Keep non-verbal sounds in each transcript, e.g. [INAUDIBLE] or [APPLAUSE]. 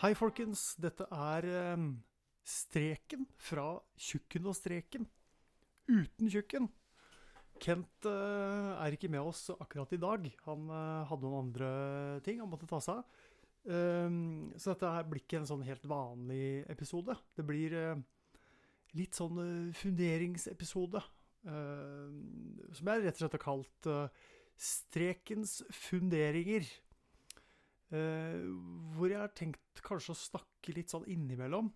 Hei, folkens. Dette er eh, Streken fra Tjukken og Streken. Uten tjukken. Kent uh, er ikke med oss akkurat i dag. Han uh, hadde noen andre ting han måtte ta seg av. Um, så dette blir ikke en sånn helt vanlig episode. Det blir uh, litt sånn funderingsepisode. som jeg rett og slett har kalt Strekens funderinger. Eh, hvor jeg har tenkt kanskje å snakke litt sånn innimellom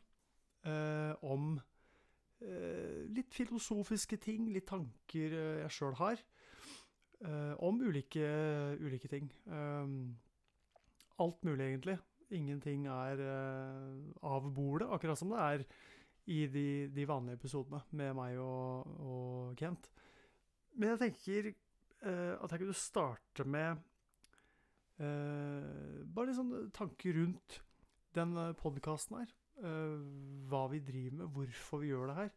eh, om eh, litt filosofiske ting, litt tanker jeg sjøl har, om ulike, ulike ting. Alt mulig, egentlig. Ingenting er av bordet, akkurat som det er i de, de vanlige episodene med meg og, og Kent. Men jeg tenker at jeg kunne starte med bare litt sånn tanker rundt den podkasten her. Eh, hva vi driver med, hvorfor vi gjør det her.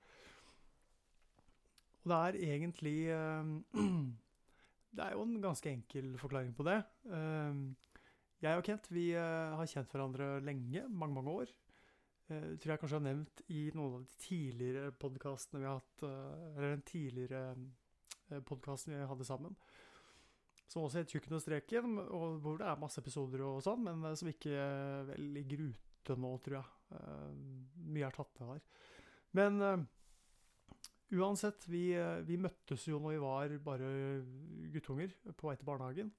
Og det er egentlig eh, [CLEARS THROAT] Det er jo en ganske enkel forklaring på det. Eh, jeg og Kent vi eh, har kjent hverandre lenge, mange, mange år. Eh, tror jeg kanskje har nevnt i noen av de tidligere podkastene vi har hatt, eh, eller den tidligere eh, podkasten vi hadde sammen som også het Tjukken og streken, og hvor det er masse episoder og sånn, men eh, som ikke eh, vel ligger ute nå, tror jeg. Eh, mye er tatt ned der. Men eh, uansett, vi, eh, vi møttes jo når vi var bare guttunger på vei til barnehagen.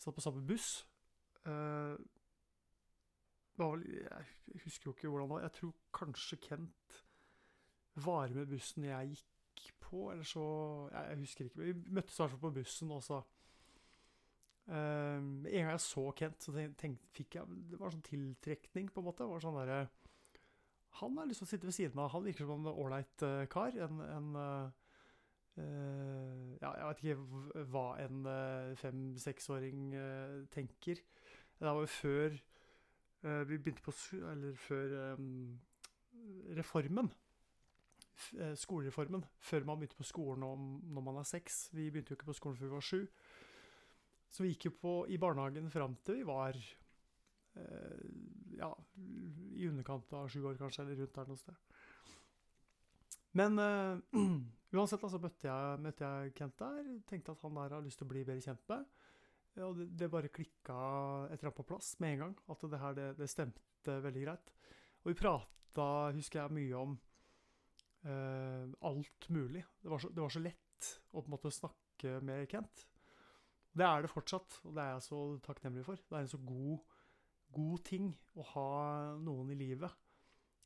Satt på samme buss. Eh, vel, jeg husker jo ikke hvordan det var. Jeg tror kanskje Kent var med bussen jeg gikk på, eller så Jeg, husker ikke. Vi møttes i hvert fall på bussen, og så Um, en gang jeg så Kent, så tenkte, fikk jeg Det var sånn tiltrekning, på en måte. Var sånn der, han har lyst til å sitte ved siden av. Han virker som en ålreit uh, kar. En, en uh, Ja, jeg vet ikke hva en fem-seksåring tenker. Det var jo før vi begynte på Eller før um, reformen. Skolereformen. Før man begynte på skolen når man er seks. Vi begynte jo ikke på skolen før vi var sju. Så vi gikk jo på i barnehagen fram til vi var eh, ja, i underkant av sju år, kanskje, eller rundt der noe sted. Men eh, [CLEARS THROAT] uansett, altså, møtte jeg, møtte jeg Kent der. Tenkte at han der har lyst til å bli bedre kjent med. Og det, det bare klikka et eller annet på plass med en gang. At det her, det, det stemte veldig greit. Og vi prata, husker jeg, mye om eh, alt mulig. Det var, så, det var så lett å på en måte snakke med Kent. Det er det fortsatt, og det er jeg så takknemlig for. Det er en så god, god ting å ha noen i livet.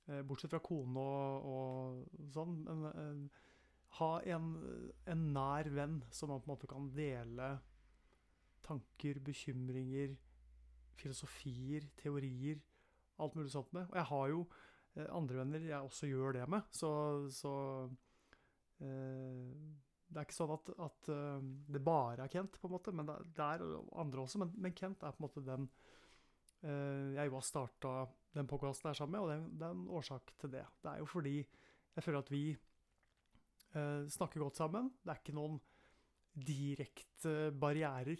Eh, bortsett fra kone og, og sånn. Men uh, ha en, en, nær venn som man på en måte kan dele tanker, bekymringer, filosofier, teorier, alt mulig sånt med. Og jeg har jo eh, andre venner jeg også gjør det med, så, så det er ikke sånn at, at uh, det bare er Kent, på en måte, men det, er andre også. Men, men, Kent er på en måte den uh, jeg jo har starta den podkasten her sammen med, og det, det, er en årsak til det. Det er jo fordi jeg føler at vi uh, snakker godt sammen. Det er ikke noen direkte barrierer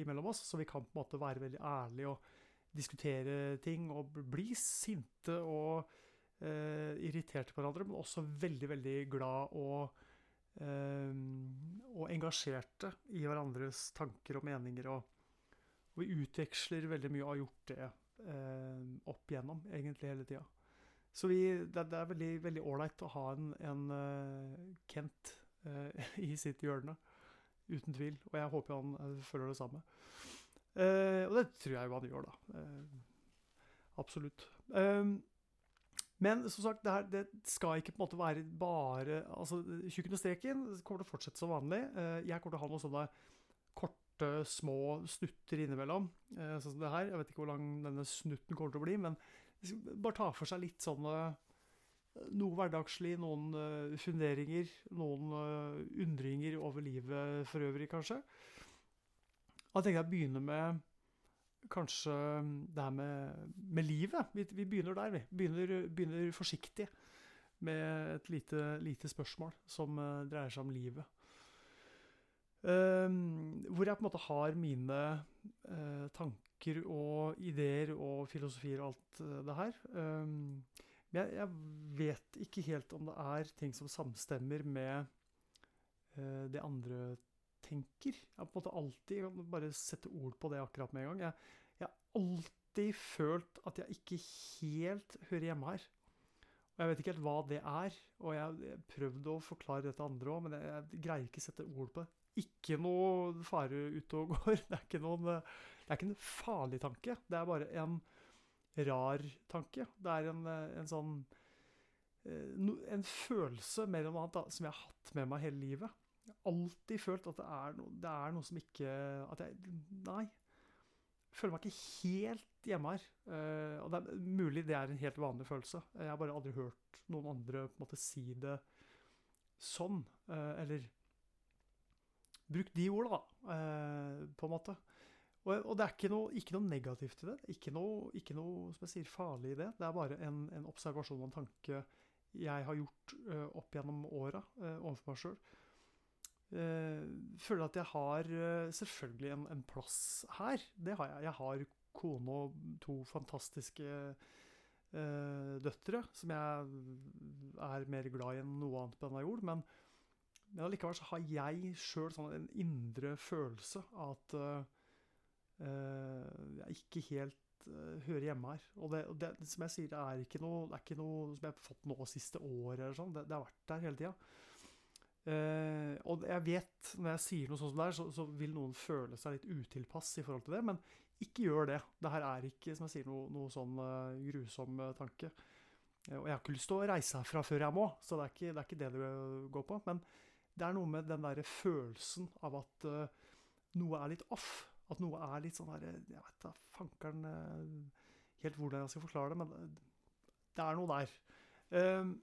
imellom oss, så vi kan på en måte være veldig ærlige og diskutere ting og bli sinte og irriterte på hverandre, men også veldig, veldig glad og og engasjerte i hverandres tanker og meninger. Og, og vi utveksler veldig mye og har gjort det eh, opp igjennom egentlig hele tida. Så vi, det, det, er veldig veldig ålreit å ha en, en uh, Kent uh, [LAUGHS] i sitt hjørne. Uten tvil. Og jeg håper han uh, føler det samme. og det tror jeg jo han gjør, da. absolutt. Um, men som sagt, det, her, det, skal ikke på en måte være bare altså Tjukken og streken kommer til å fortsette som vanlig. Eh, jeg kommer til å ha noen sånne korte, små snutter innimellom. Eh, sånn som det her. Jeg vet ikke hvor lang denne snutten kommer til å bli, men bare ta for seg litt sånne noe hverdagslig, noen funderinger, noen undringer over livet for øvrig, kanskje. Da tenker jeg å begynne med kanskje det her med, med livet. Vi, vi, begynner der, vi. Begynner, begynner forsiktig med et lite, lite spørsmål som uh, dreier seg om livet. Um, hvor jeg på en måte har mine uh, tanker og ideer og filosofier og alt eh, det her. Um, men jeg, jeg, vet ikke helt om det er ting som samstemmer med uh, det andre tenker. Jeg har på en måte alltid jeg kan bare sette ord på det akkurat med en gang. Jeg, har alltid følt at jeg ikke helt hører hjemme her. Og jeg vet ikke helt hva det er. Og jeg har prøvd å forklare det til andre òg, men jeg, jeg, greier ikke sette ord på det. Ikke noe fare ute og går. [LAUGHS] Det er ikke noen det er ikke en farlig tanke. Det er bare en rar tanke. Det er en, en sånn eh, En følelse mer enn noe annet da, som jeg har hatt med meg hele livet. Jeg har alltid følt at det er, no, det er noe som ikke At jeg Nei. Føler meg ikke helt hjemme her. Uh, og det er mulig det er en helt vanlig følelse. Jeg har bare aldri hørt noen andre på en måte si det sånn. Uh, eller Bruk de ordene, da, uh, på en måte. Og, og, det er ikke noe, ikke noe, negativt i det. Ikke noe, ikke noe som jeg sier, farlig i det. Det er bare en, en observasjon og en tanke jeg har gjort opp gjennom åra overfor meg sjøl. Uh, føler at jeg har selvfølgelig en, en, plass her. Det har jeg. Jeg har kone og to fantastiske døtre som jeg er mer glad i enn noe annet på denne jord. Men, men allikevel så har jeg sjøl sånn en indre følelse av at uh, jeg ikke helt hører hjemme her. Og det, det, som jeg sier, det er ikke noe, det er ikke noe som jeg har fått nå siste året. sånn. Det, det, har vært der hele tida. Uh, og jeg vet, når jeg sier noe sånt som det er, så, så, vil noen føle seg litt utilpass i forhold til det. Men ikke gjør det. Det her er ikke som jeg sier, noe, noe sånn uh, grusom tanke. og jeg har ikke lyst til å reise herfra før jeg må, så det er ikke det er ikke det, det går på. Men det er noe med den der følelsen av at noe er litt off. At noe er litt sånn der Jeg vet da fankeren helt hvordan jeg skal forklare det, men det er noe der. Um,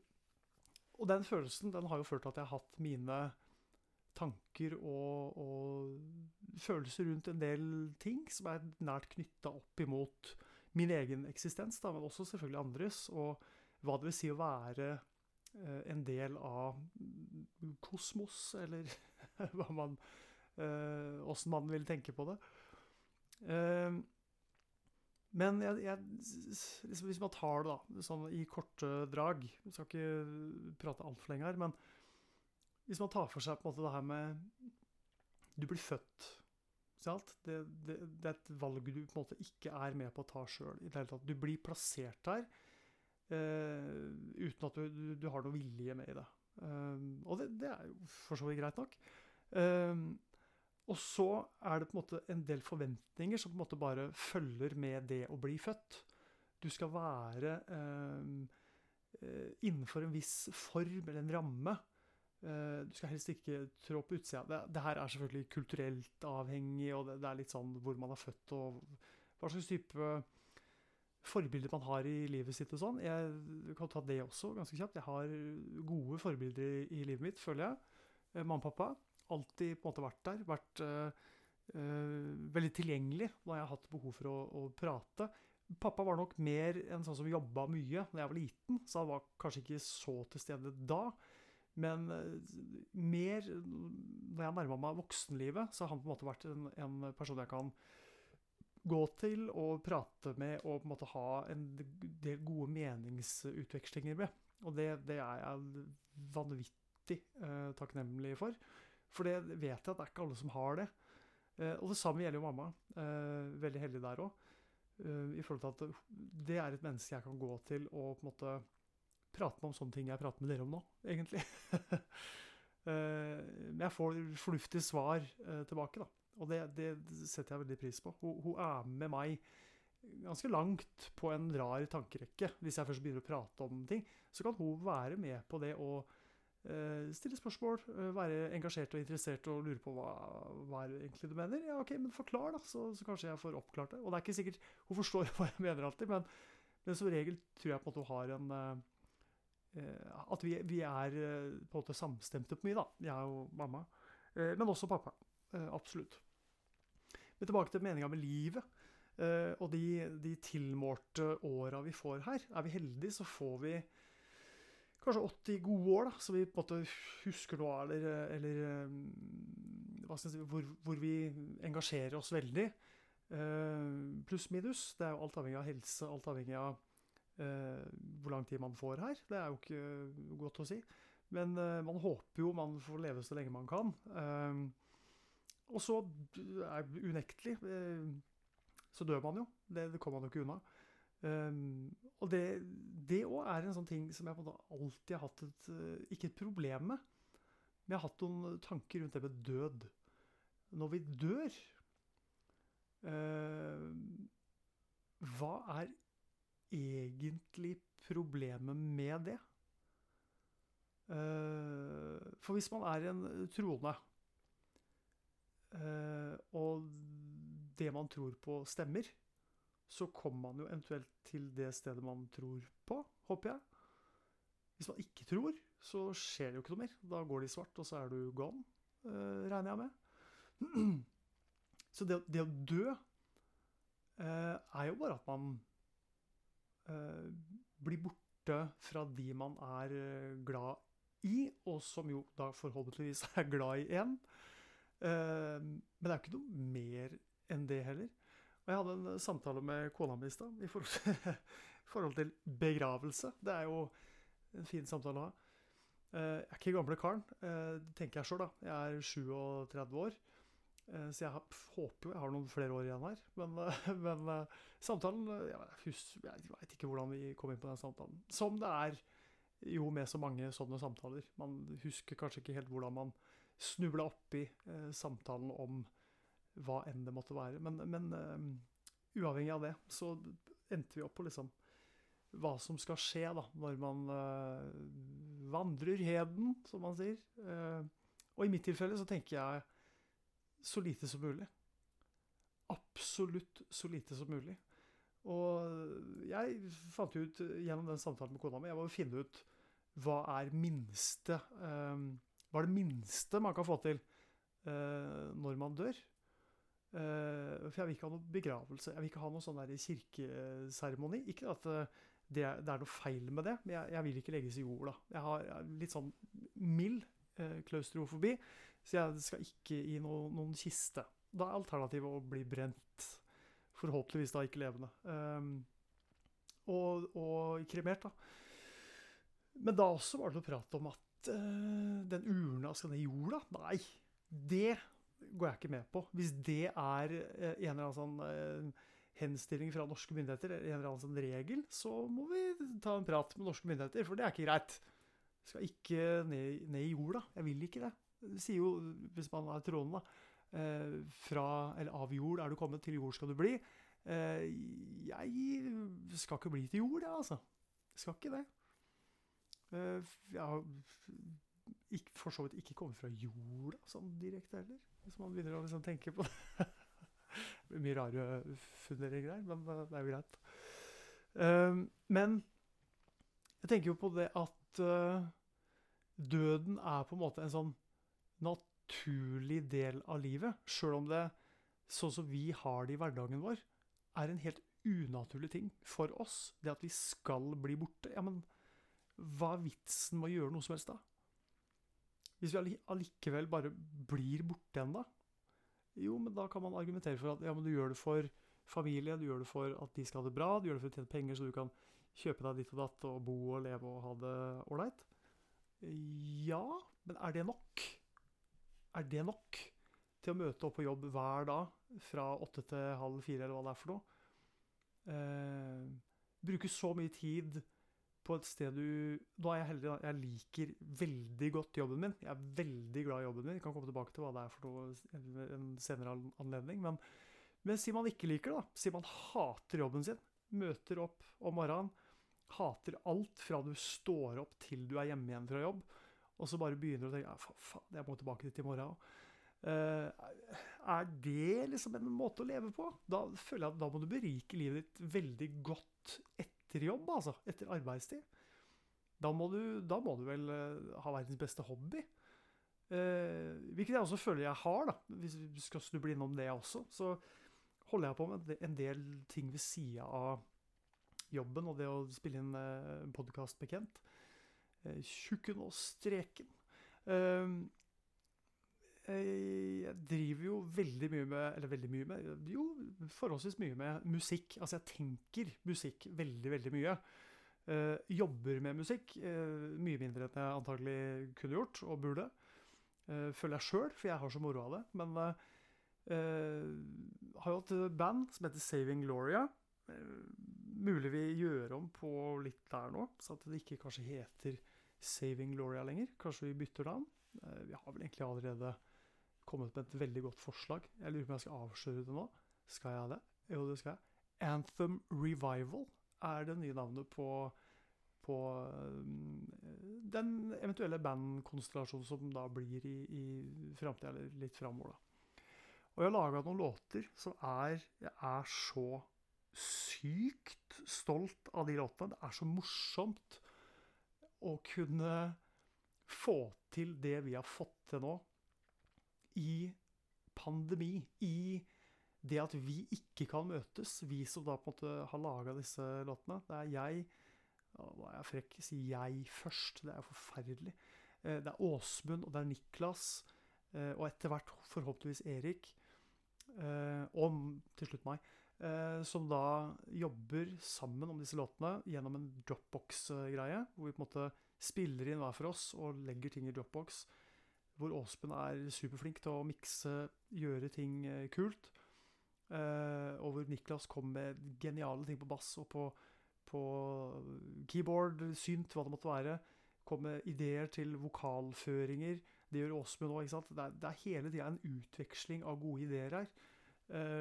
og den følelsen den har jo ført til at jeg har hatt mine tanker og, og følelser rundt en del ting som er nært knytta opp imot min egen eksistens, da, men også selvfølgelig andres, og hva det vil si å være uh, en del av kosmos, eller [LAUGHS] hva man Åssen uh, man vil tenke på det. Uh, men jeg, jeg, liksom, hvis man tar det da, sånn i korte drag Vi skal ikke prate altfor lenge her, men hvis man tar for seg på en måte det her med Du blir født. Det, det, det, er et valg du på en måte ikke er med på å ta sjøl. Du blir plassert der uh, uten at du, du, du, har noe vilje med i det. Uh, og det, det, er jo for så vidt greit nok. Uh, og så er det på en måte en del forventninger som på en måte bare følger med det å bli født. Du skal være eh, eh, innenfor en viss form eller en ramme. Eh, du skal helst ikke trå på utsida. Det, det, her er selvfølgelig kulturelt avhengig, og det, det, er litt sånn hvor man er født og hva slags type forbilder man har i livet sitt og sånn. Jeg kan ta det også ganske kjapt. Jeg har gode forbilder i, i livet mitt, føler jeg. Eh, mamma og pappa alltid på en måte vært der. Vært uh, veldig tilgjengelig når jeg har hatt behov for å, å, prate. Pappa var nok mer en sånn som jobba mye da jeg var liten, så han var kanskje ikke så til stede da. Men uh, mer når jeg nærma meg voksenlivet, så har han på en måte vært en, en, person jeg kan gå til og prate med og på en måte ha en del gode meningsutvekslinger med. Og det, det er jeg vanvittig uh, takknemlig for. For det vet jeg at det er ikke alle som har det. Eh, og det samme gjelder jo mamma. Eh, veldig heldig der òg. Eh, I forhold til at det er et menneske jeg kan gå til og på en måte prate med om sånne ting jeg prater med dere om nå, egentlig. [LAUGHS] Men jeg får fornuftige svar tilbake, da. Og det, det, setter jeg veldig pris på. Hun, hun, er med meg ganske langt på en rar tankerekke. Hvis jeg først begynner å prate om ting, så kan hun være med på det og stille spørsmål, eh, være engasjert og interessert og lure på hva, hva er egentlig du mener. Ja, ok, men forklar, da, så, så, kanskje jeg får oppklart det. Og det er ikke sikkert hun forstår [LAUGHS] hva jeg mener alltid, men, men som regel tror jeg på at hun har en uh, At vi, vi, er på en måte samstemte på mye, da, jeg og mamma. Men også pappa. Absolutt. Men tilbake til meninga med livet. og de, de tilmålte åra vi får her. Er vi heldige, så får vi kanskje 80 gode år, da, så vi på en måte husker noe av, eller, eller eh, si, hvor, hvor, vi engasjerer oss veldig. Eh, Pluss minus. Det er jo alt avhengig av helse, alt avhengig av uh, hvor lang tid man får her. Det er jo ikke godt å si. Men uh, man håper jo man får leve så lenge man kan. Og så er unektelig så dør man jo. Det, det kommer man jo ikke unna. Um, og det òg er en sånn ting som jeg på en måte alltid har hatt et uh, Ikke et problem med, men jeg har hatt noen tanker rundt det med død. Når vi dør uh, Hva er egentlig problemet med det? Uh, for hvis man er en troende, og det man tror på, stemmer, så kommer man jo eventuelt til det stedet man tror på, håper jeg. Hvis man ikke tror, så skjer det jo ikke noe mer. Da går det i svart, og så er du gone, uh, regner jeg med. [CLEARS THROAT] Så det, det å dø uh, er jo bare at man uh, blir borte fra de man er glad i, og som jo da forhåpentligvis [LAUGHS] er glad i én. men det er jo ikke noe mer enn det heller. Og jeg hadde en eh, samtale med kona mi i stad [LAUGHS] i forhold til, begravelse. Det er jo en fin samtale å ha. Eh, jeg er ikke gamle karen, eh, tenker jeg sjøl, da. Jeg er 37 år. Så jeg håper jo jeg har noen flere år igjen her. Men, [LAUGHS] men samtalen Jeg, husker, jeg veit ikke hvordan vi kom inn på den samtalen. Som det er jo med så mange sånne samtaler. Man husker kanskje ikke helt hvordan man snubla oppi samtalen om hva enn det måtte være. Men, men uh, uavhengig av det, så endte vi opp på liksom hva som skal skje da, når man uh, vandrer heden, som man sier. Uh, og i mitt tilfelle så tenker jeg så lite som mulig. Absolutt så lite som mulig. Og jeg fant ut gjennom den samtalen med kona mi Jeg må finne ut hva er minste Hva er det minste man kan få til når man dør. Uh, for jeg vil ikke ha noe begravelse. Jeg vil ikke ha noe sånn kirkeseremoni. Ikke at uh, det, det, er, noe feil med det, men jeg, jeg, vil ikke legges i jorda. Jeg har, jeg litt sånn mild uh, klaustrofobi, så jeg skal ikke i no, noen kiste. Da er alternativet å bli brent. Forhåpentligvis da ikke levende. Um, og, og, kremert, da. Men da også var det noe prat om at den urna skal ned i jorda. Nei, det går jeg ikke med på. Hvis det er eh, en eller annen sånn eh, henstilling fra norske myndigheter, en eller annen sånn regel, så må vi ta en prat med norske myndigheter, for det er ikke greit. Jeg skal ikke ned, ned i jorda. Jeg vil ikke det. Det sier jo, hvis man er troende, da eh, Fra, eller av jord er du kommet, til jord skal du bli. Jeg skal ikke bli til jord, jeg, altså. Jeg skal ikke det. Jeg har for så vidt ikke kommet fra jorda sånn direkte heller. Hvis man begynner å liksom tenke på det. det [LAUGHS] blir mye rare funderinger her, men det er jo greit. Uh, men jeg tenker jo på det at uh, døden er på en måte en sånn naturlig del av livet. Sjøl om det, sånn som vi har det i hverdagen vår, er en helt unaturlig ting for oss. Det at vi skal bli borte. Ja, men hva er vitsen med å gjøre noe som helst da? Hvis vi allikevel bare blir borte igjen, da? Jo, men da kan man argumentere for at ja, men du gjør det for familie, du gjør det for at de skal ha det bra, du gjør det for å tjene penger så du kan kjøpe deg ditt og datt og bo og leve og ha det ålreit. Ja, men er det nok? Er det nok til å møte opp på jobb hver dag fra åtte til halv fire, eller hva det er for noe? Eh, bruke så mye tid på et sted du Nå er jeg heldig, da. Jeg liker veldig godt jobben min. Jeg er veldig glad i jobben min. Jeg kan komme tilbake til hva det er for noe en senere anledning. Men, men si man ikke liker det, da. Si man hater jobben sin. Møter opp om morgenen. Hater alt fra du står opp til du er hjemme igjen fra jobb. Og så bare begynner du å tenke ja, faen, jeg må tilbake dit i morgen. Uh, er det liksom en måte å leve på? Da føler jeg at da må du berike livet ditt veldig godt etter etter jobb, altså. Etter arbeidstid. Da må du, da må du vel uh, ha verdens beste hobby. Eh, hvilket jeg også føler jeg har, da. Hvis vi skal snuble innom det også. Så holder jeg på med en del ting ved sida av jobben og det å spille inn uh, podkast med Kent. Uh, tjukken og streken. Eh, jeg driver jo veldig mye med Eller veldig mye med Jo, forholdsvis mye med musikk. Altså, jeg tenker musikk veldig, veldig mye. Uh, jobber med musikk uh, mye mindre enn jeg antagelig kunne gjort og burde. Uh, føler jeg sjøl, for jeg har så moro av det. Men har jo hatt band som heter Saving Gloria. mulig vi gjør om på litt der nå, så at det ikke kanskje heter Saving Gloria lenger. Kanskje vi bytter navn. vi har vel egentlig allerede kommet med et veldig godt forslag. Jeg lurer på om jeg skal avsløre det nå. Skal jeg det? Jo, det skal jeg. Anthem Revival er det nye navnet på, på eh, den eventuelle bandkonstellasjonen som da blir i, i framtida, eller litt framover, da. Og jeg har laga noen låter som er Jeg er så sykt stolt av de låtene. Det er så morsomt å kunne få til det vi har fått til nå, i pandemi, i det at vi ikke kan møtes, vi som da på en måte har laga disse låtene Det er jeg Nå er jeg frekk, sier jeg først. Det er forferdelig. Eh, det er Åsmund, og det er Niklas, eh, og etter hvert forhåpentligvis Erik. Eh, og til slutt meg. Som da jobber sammen om disse låtene gjennom en dropbox-greie. Hvor vi på en måte spiller inn hver for oss og legger ting i dropbox. Hvor Åspen er superflink til å mikse, gjøre ting kult. Uh, og hvor Niklas kom med geniale ting på bass og på, på keyboard, synt, hva det måtte være. Kom med ideer til vokalføringer. Det gjør Åsmund òg. Det, er, det er hele tida en utveksling av gode ideer her.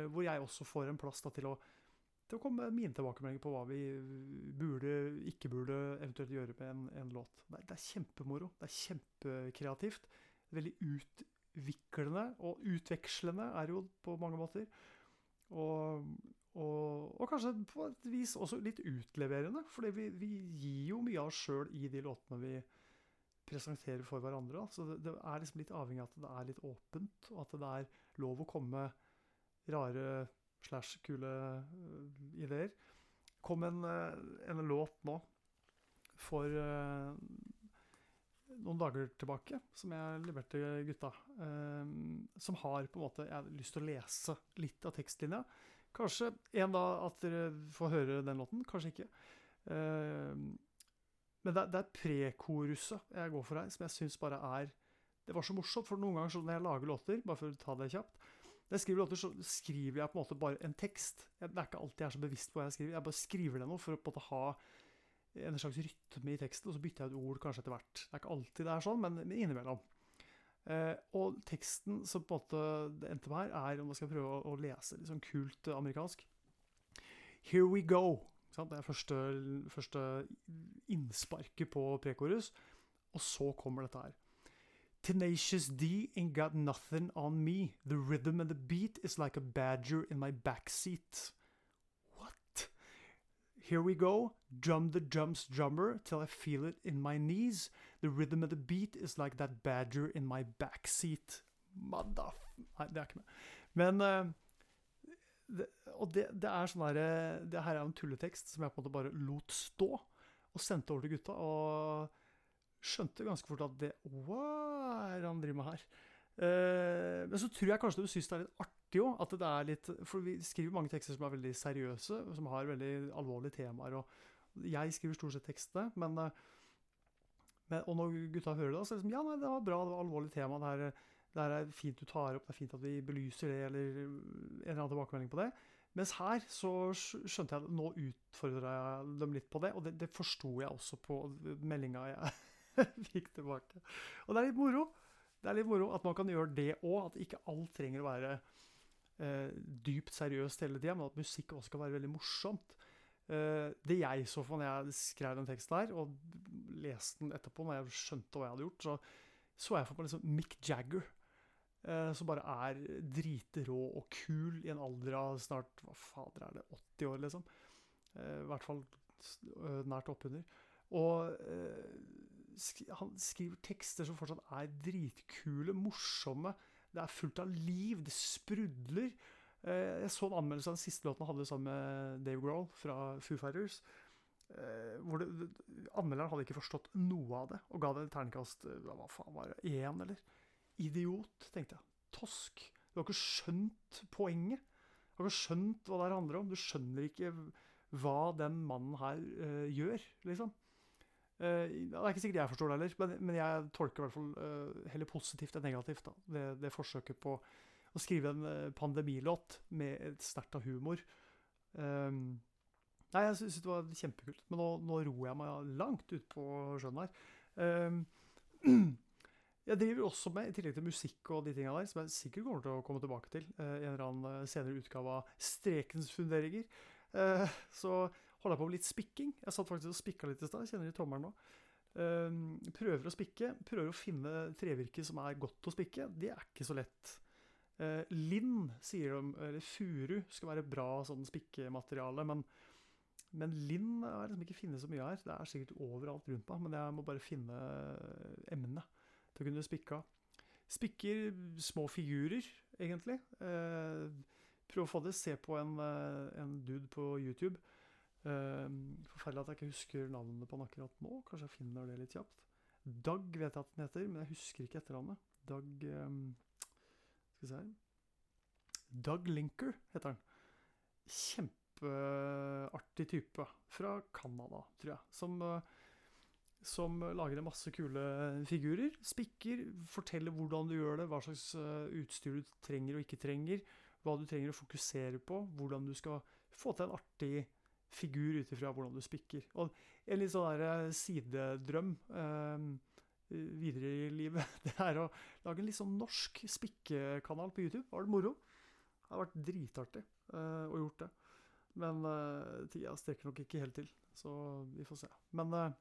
Hvor jeg også får en plass da, til, å, til å komme med mine tilbakemeldinger på hva vi burde, ikke burde eventuelt gjøre med en, en låt. Det det er kjempemoro. Det er kjempekreativt. Veldig utviklende og utvekslende er jo på mange måter. Og, og, og, kanskje på et vis også litt utleverende, for vi, vi, gir jo mye av oss sjøl i de låtene vi presenterer for hverandre. Så det, det, er liksom litt avhengig av at det er litt åpent, og at det er lov å komme rare slash kule uh, ideer. kom en, uh, en låt nå for uh, noen dager tilbake, som jeg leverte gutta. Eh, som har på en måte Jeg har lyst til å lese litt av tekstlinja. Kanskje en da at dere får høre den låten, kanskje ikke. Eh, men det, er prekoruset jeg går for her, som jeg syns bare er Det var så morsomt, for noen ganger når jeg lager låter, bare for å ta det kjapt Når jeg skriver låter, så skriver jeg på en måte bare en tekst. Det er ikke alltid jeg er så bevisst på hva jeg skriver. Jeg bare skriver det noe for å på en måte ha en slags rytme i teksten, og så bytter jeg ut ord kanskje etter hvert. Det er ikke alltid det er sånn, men, innimellom. Eh, og teksten som på en måte det endte med her, er om jeg skal prøve å, å lese litt sånn kult amerikansk. Here we go. Det er første, første innsparket på prekorus. Og så kommer dette her. Tenacious D ain't got nothing on me. The rhythm and the beat is like a badger in my backseat. Here we go. Drum the drums drummer till I feel it in my knees. The rhythm of the beat is like that badger in my backseat. Madaf... Nei, det er ikke meg. Men uh, det, Og det, det er sånn derre Det her er en tulletekst som jeg på en måte bare lot stå, og sendte over til gutta. Og skjønte ganske fort at det Hva er det han driver med her? Uh, men så tror jeg kanskje du syns det er litt artig òg. at det er litt For vi skriver mange tekster som er veldig seriøse, som har veldig alvorlige temaer. og Jeg skriver stort sett tekstene, men, eh, men, Og når gutta hører det, så er det liksom Ja, nei, det var bra, det var alvorlig tema. Det, her, det her er fint du tar opp, det er fint at vi belyser det, eller en eller annen tilbakemelding på det. Mens her så skjønte jeg nå utfordra jeg dem litt på det, og det, det forsto jeg også på meldinga jeg [LAUGHS] fikk tilbake. Og det er litt moro. Det er litt moro at man kan gjøre det òg, at ikke alt trenger å være eh, dypt seriøst hele tida, men at musikk også skal være veldig morsomt. Eh, det jeg så for når jeg skrev den teksten her, og leste den etterpå, når jeg skjønte hva jeg hadde gjort, så så jeg for meg liksom Mick Jagger. Eh, som bare er dritrå og kul i en alder av snart Hva fader er det? 80 år, liksom. Eh, I hvert fall eh, nært oppunder. Og han skriver tekster som fortsatt er dritkule, morsomme det er fullt av liv, det sprudler. Eh, jeg så en anmeldelse av den siste låten han hadde sammen med Dave Grohl fra Foo Fighters. Eh, hvor det, Anmelderen hadde ikke forstått noe av det, og ga det terningkast eh, hva faen var det, én, eller? Idiot, tenkte jeg. Tosk. Du har ikke skjønt poenget. Du har ikke skjønt hva det her handler om. Du skjønner ikke hva den mannen her uh, gjør, liksom. Uh, det er ikke sikkert jeg forstår det heller, men, men jeg tolker i hvert fall uh, heller positivt enn negativt da, det, det, forsøket på å skrive en pandemilåt med et sterkt av humor. Um, nei, jeg syns det var kjempekult, men nå, nå ror jeg meg langt ut på sjøen her. Um, [CLEARS THROAT] jeg driver også med, i tillegg til musikk og de tingene der, som jeg sikkert kommer til å komme tilbake til, uh, en eller annen senere utgave av Strekens funderinger. Uh, [LAUGHS] så holder jeg på med litt spikking. Jeg satt faktisk og spikka litt i stad. Kjenner i tommelen nå. Uh, prøver å spikke. Prøver å finne trevirke som er godt å spikke. Det er ikke så lett. Uh, Linn, sier de, eller furu, skal være bra sånn spikkemateriale. Men, men Linn har liksom ikke funnet så mye her. Det er sikkert overalt rundt meg, men jeg må bare finne emnet til å kunne spikke av. Spikker små figurer, egentlig. Uh, prøv å få det. Se på en, en dude på YouTube forferdelig at jeg ikke husker navnet på den akkurat nå. Kanskje jeg finner det litt kjapt. Dag vet jeg at den heter, men jeg husker ikke etternavnet. Dag um, Skal vi se her Doug Linker heter han. Kjempeartig type. Fra Canada, tror jeg. Som, uh, som lager en masse kule figurer. Spikker. Forteller hvordan du gjør det, hva slags utstyr du trenger og ikke trenger. Hva du trenger å fokusere på. Hvordan du skal få til en artig figur ut ifra hvordan du spikker. Og en litt sånn der sidedrøm eh, videre i livet, [LAUGHS] det er å lage en litt sånn norsk spikkekanal på YouTube. Var det moro? Det har vært dritartig eh, å gjort det. Men eh, tida strekker nok ikke helt til, så vi får se. Men eh,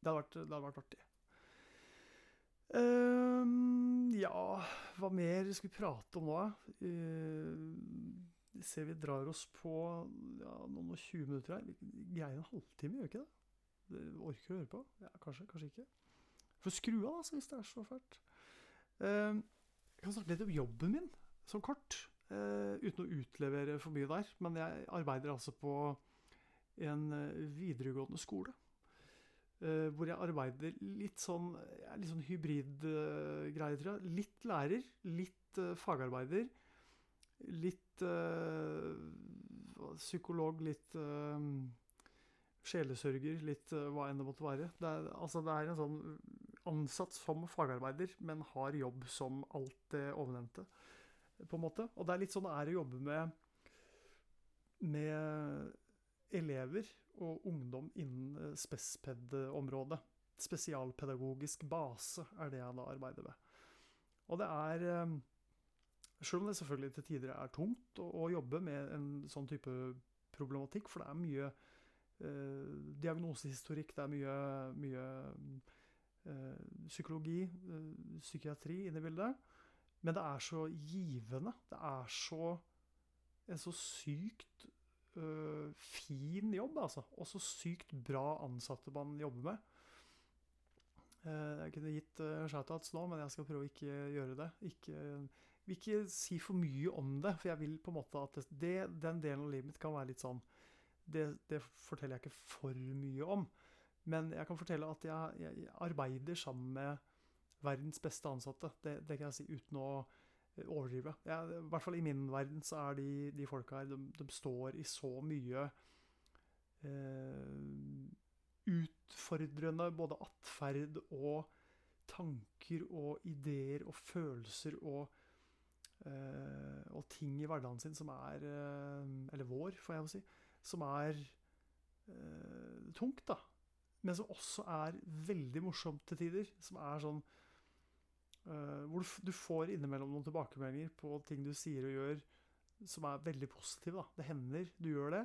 det hadde vært, det hadde vært artig. Uh, ja, hva mer skal vi prate om nå? Uh, ser vi drar oss på ja, noen og 20 minutter her. Vi greier en halvtime, gjør vi ikke det? det orker å høre på? Ja, kanskje, kanskje ikke. For skru av, altså, hvis det er så fælt. Uh, jeg kan snakke litt om jobben min, sånn kort. Uh, uten å utlevere for mye der. Men jeg arbeider altså på en uh, videregående skole. Uh, hvor jeg arbeider litt sånn, litt sånn tror jeg. Litt lærer, litt fagarbeider litt uh, psykolog, litt uh, sjelesørger, litt uh, hva enn det måtte være. Det er, altså, det er en sånn ansatt som fagarbeider, men har jobb som alt det ovennevnte. på en måte. Og det er litt sånn det er å jobbe med, med elever og ungdom innen spesped-området. Spesialpedagogisk base er det jeg da arbeider med. Og det er selv om det selvfølgelig til tider er tungt å, å jobbe med en sånn type problematikk, for det er mye eh, diagnosehistorikk, det er mye, mye eh, psykologi, eh, psykiatri inne i bildet. Men det er så givende. Det er så en så sykt øh, fin jobb, altså. Og så sykt bra ansatte man jobber med. Uh, jeg kunne gitt uh, shoutouts nå, men jeg skal prøve å ikke gjøre det. Ikke vil ikke si for mye om det, for jeg vil på en måte at det, den delen av livet mitt kan være litt sånn det, det, forteller jeg ikke for mye om. Men jeg kan fortelle at jeg, jeg arbeider sammen med verdens beste ansatte. Det, det, kan jeg si uten å eh, overdrive. Jeg, I hvert fall i min verden så er de, de folka her de, de, står i så mye eh, utfordrende både atferd og tanker og ideer og følelser og og ting i hverdagen sin som er eh, Eller vår, får jeg jo si. Som er uh, tungt, da. Men som også er veldig morsomt til tider. Som er sånn Hvor du, får innimellom noen tilbakemeldinger på ting du sier og gjør som er veldig positive. Da. Det hender du gjør det.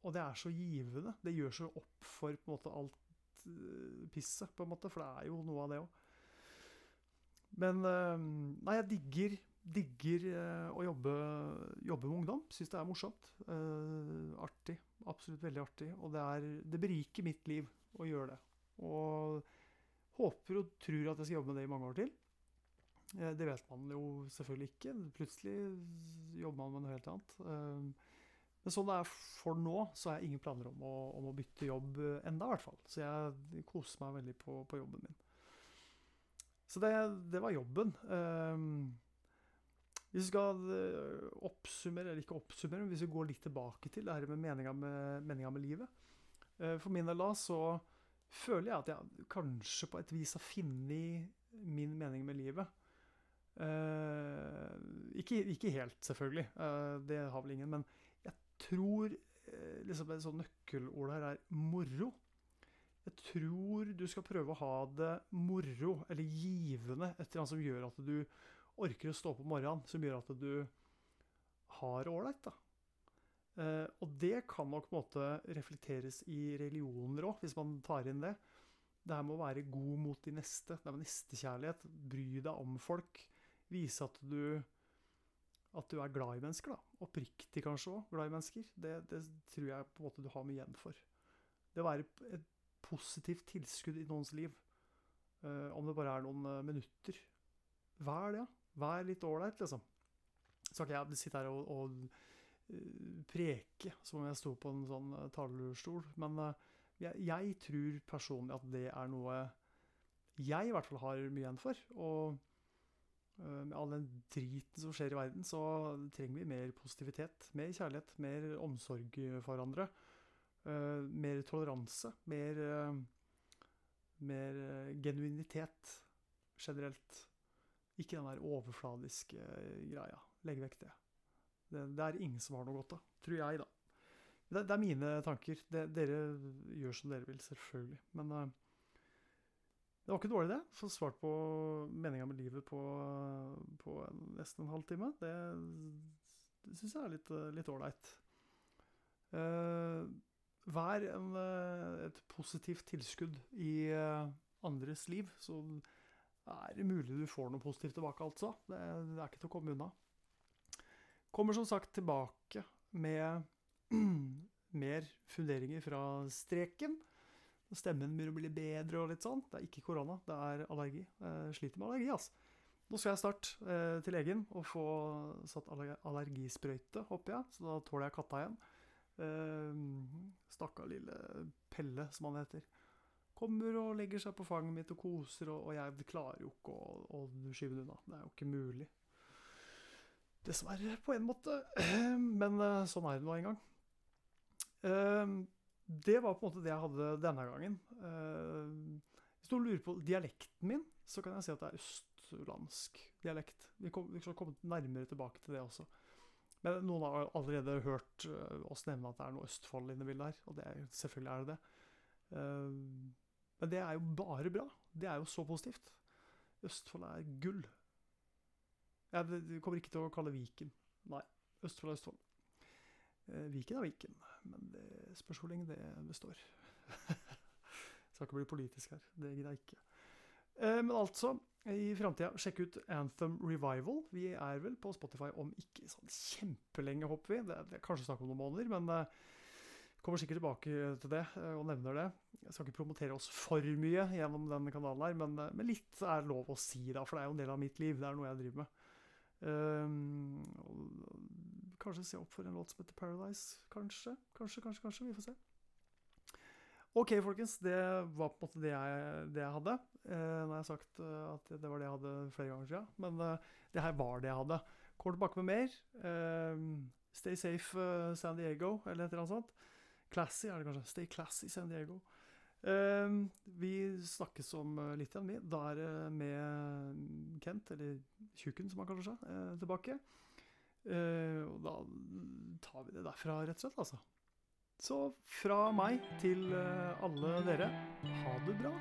og det er så givende. Det gjør så opp for på en måte alt pisset, på en måte, for det er jo noe av det òg. Men eh, nei, jeg digger, digger eh, å jobbe, jobbe, med ungdom. Syns det er morsomt. Uh, artig. Absolutt veldig artig. Og det, er, det beriker mitt liv å gjøre det. Og håper og tror at jeg skal jobbe med det i mange år til. Det vet man jo selvfølgelig ikke. Plutselig jobber man med noe helt annet. Men sånn det er for nå, så har jeg ingen planer om å, om å bytte jobb enda i hvert fall. Så jeg koser meg veldig på, på jobben min. Så det, det var jobben. Um, hvis vi skal uh, oppsummere, eller ikke oppsummere, men hvis vi går litt tilbake til det her med meninga med, med livet uh, For min del da så føler jeg at jeg kanskje på et vis har funnet min mening med livet. Uh, ikke, ikke, helt, selvfølgelig. det har vel ingen. Men jeg tror liksom et sånt nøkkelord her er moro. Jeg tror du skal prøve å ha det moro, eller givende, et eller annet som gjør at du orker å stå opp om morgenen, som gjør at du har det ålreit. Eh, og det kan nok på en måte reflekteres i religioner òg, hvis man tar inn det. Det her med å være god mot de neste. Det er med nestekjærlighet. Bry deg om folk. Vise at du, at du er glad i mennesker. da. Oppriktig kanskje òg glad i mennesker. Det, det, tror jeg på en måte du har mye igjen for. Det å være et positivt tilskudd i noens liv. Uh, om det bare er noen uh, minutter. Vær det. Vær litt ålreit, liksom. Så skal ikke jeg sitte her og, og uh, preke som om jeg sto på en sånn talerstol, men jeg, jeg, tror personlig at det er noe jeg i hvert fall har mye igjen for. Og med all den driten som skjer i verden, så trenger vi mer positivitet, mer kjærlighet, mer omsorg for hverandre. Uh, mer toleranse, mer, uh, mer uh, genuinitet generelt. Ikke den der overfladiske greia. Legg vekk det. det. det. er ingen som har noe godt av. Tror jeg, da. Det, det er mine tanker. Det, dere gjør som dere vil, selvfølgelig. Men det var ikke dårlig, det. Få svart på meninga med livet på, på nesten en halvtime. Det, det syns jeg er litt ålreit. Uh, Vær en, eh, et positivt tilskudd i eh, andres liv, så er det mulig du får noe positivt tilbake, altså. Det, det er ikke til å komme unna. Kommer som sagt tilbake med [CLEARS THROAT] mer funderinger fra streken. Stemmen begynner å bli bedre og litt sånn. Det er ikke korona, det er allergi. Jeg sliter med allergi, altså. Nå skal jeg snart eh, til legen og få satt allergisprøyte, håper jeg. Så da tåler jeg katta igjen. Uh, Stakkar lille Pelle, som han heter. Kommer og legger seg på fanget mitt og koser, og, jeg klarer jo ikke å, å skyve det unna. Det er jo ikke mulig. Dessverre, på en måte. Men uh, sånn er det nå en gang. Uh, det var på en måte det jeg hadde denne gangen. Hvis du lurer på dialekten min, så kan jeg si at det er østlandsk dialekt. Vi skal komme nærmere tilbake til det også. Men noen har allerede hørt uh, oss nevne at det er noe Østfold inne i bildet her. Og det selvfølgelig er det det. Uh, men det er jo bare bra. Det er jo så positivt. Østfold er gull. Jeg kommer ikke til å kalle Viken. Nei. Østfold er Østfold. Uh, Viken er Viken, men det spørs hvor lenge det består. [LAUGHS] Skal ikke bli politisk her. Det gidder jeg ikke. men altså i framtida, sjekk ut Anthem Revival. Vi er vel på Spotify om ikke sånn kjempelenge, håper vi. Det, det er kanskje snakk om noen måneder, men uh, kommer sikkert tilbake til det uh, og nevner det. Jeg skal ikke promotere oss for mye gjennom denne kanalen her, men, men, litt er lov å si, da, for det er jo en del av mitt liv. Det er noe jeg driver med. kanskje se opp for en låt som heter Paradise. Kanskje, kanskje, kanskje. kanskje, Vi får se. OK, folkens. Det var på en måte det jeg, det jeg hadde. Eh, nå har jeg sagt uh, at det var det jeg hadde flere ganger siden. Men eh, det her var det jeg hadde. Kommer tilbake med mer. Eh, stay safe San Diego, eller et eller annet sånt. Classy er det kanskje. Stay classy San Diego. vi snakkes om litt igjen, vi. Da er det med Kent, eller Tjukken som han kaller seg, tilbake. og da tar vi det derfra, rett og slett, altså. Så fra meg til alle dere, ha det bra.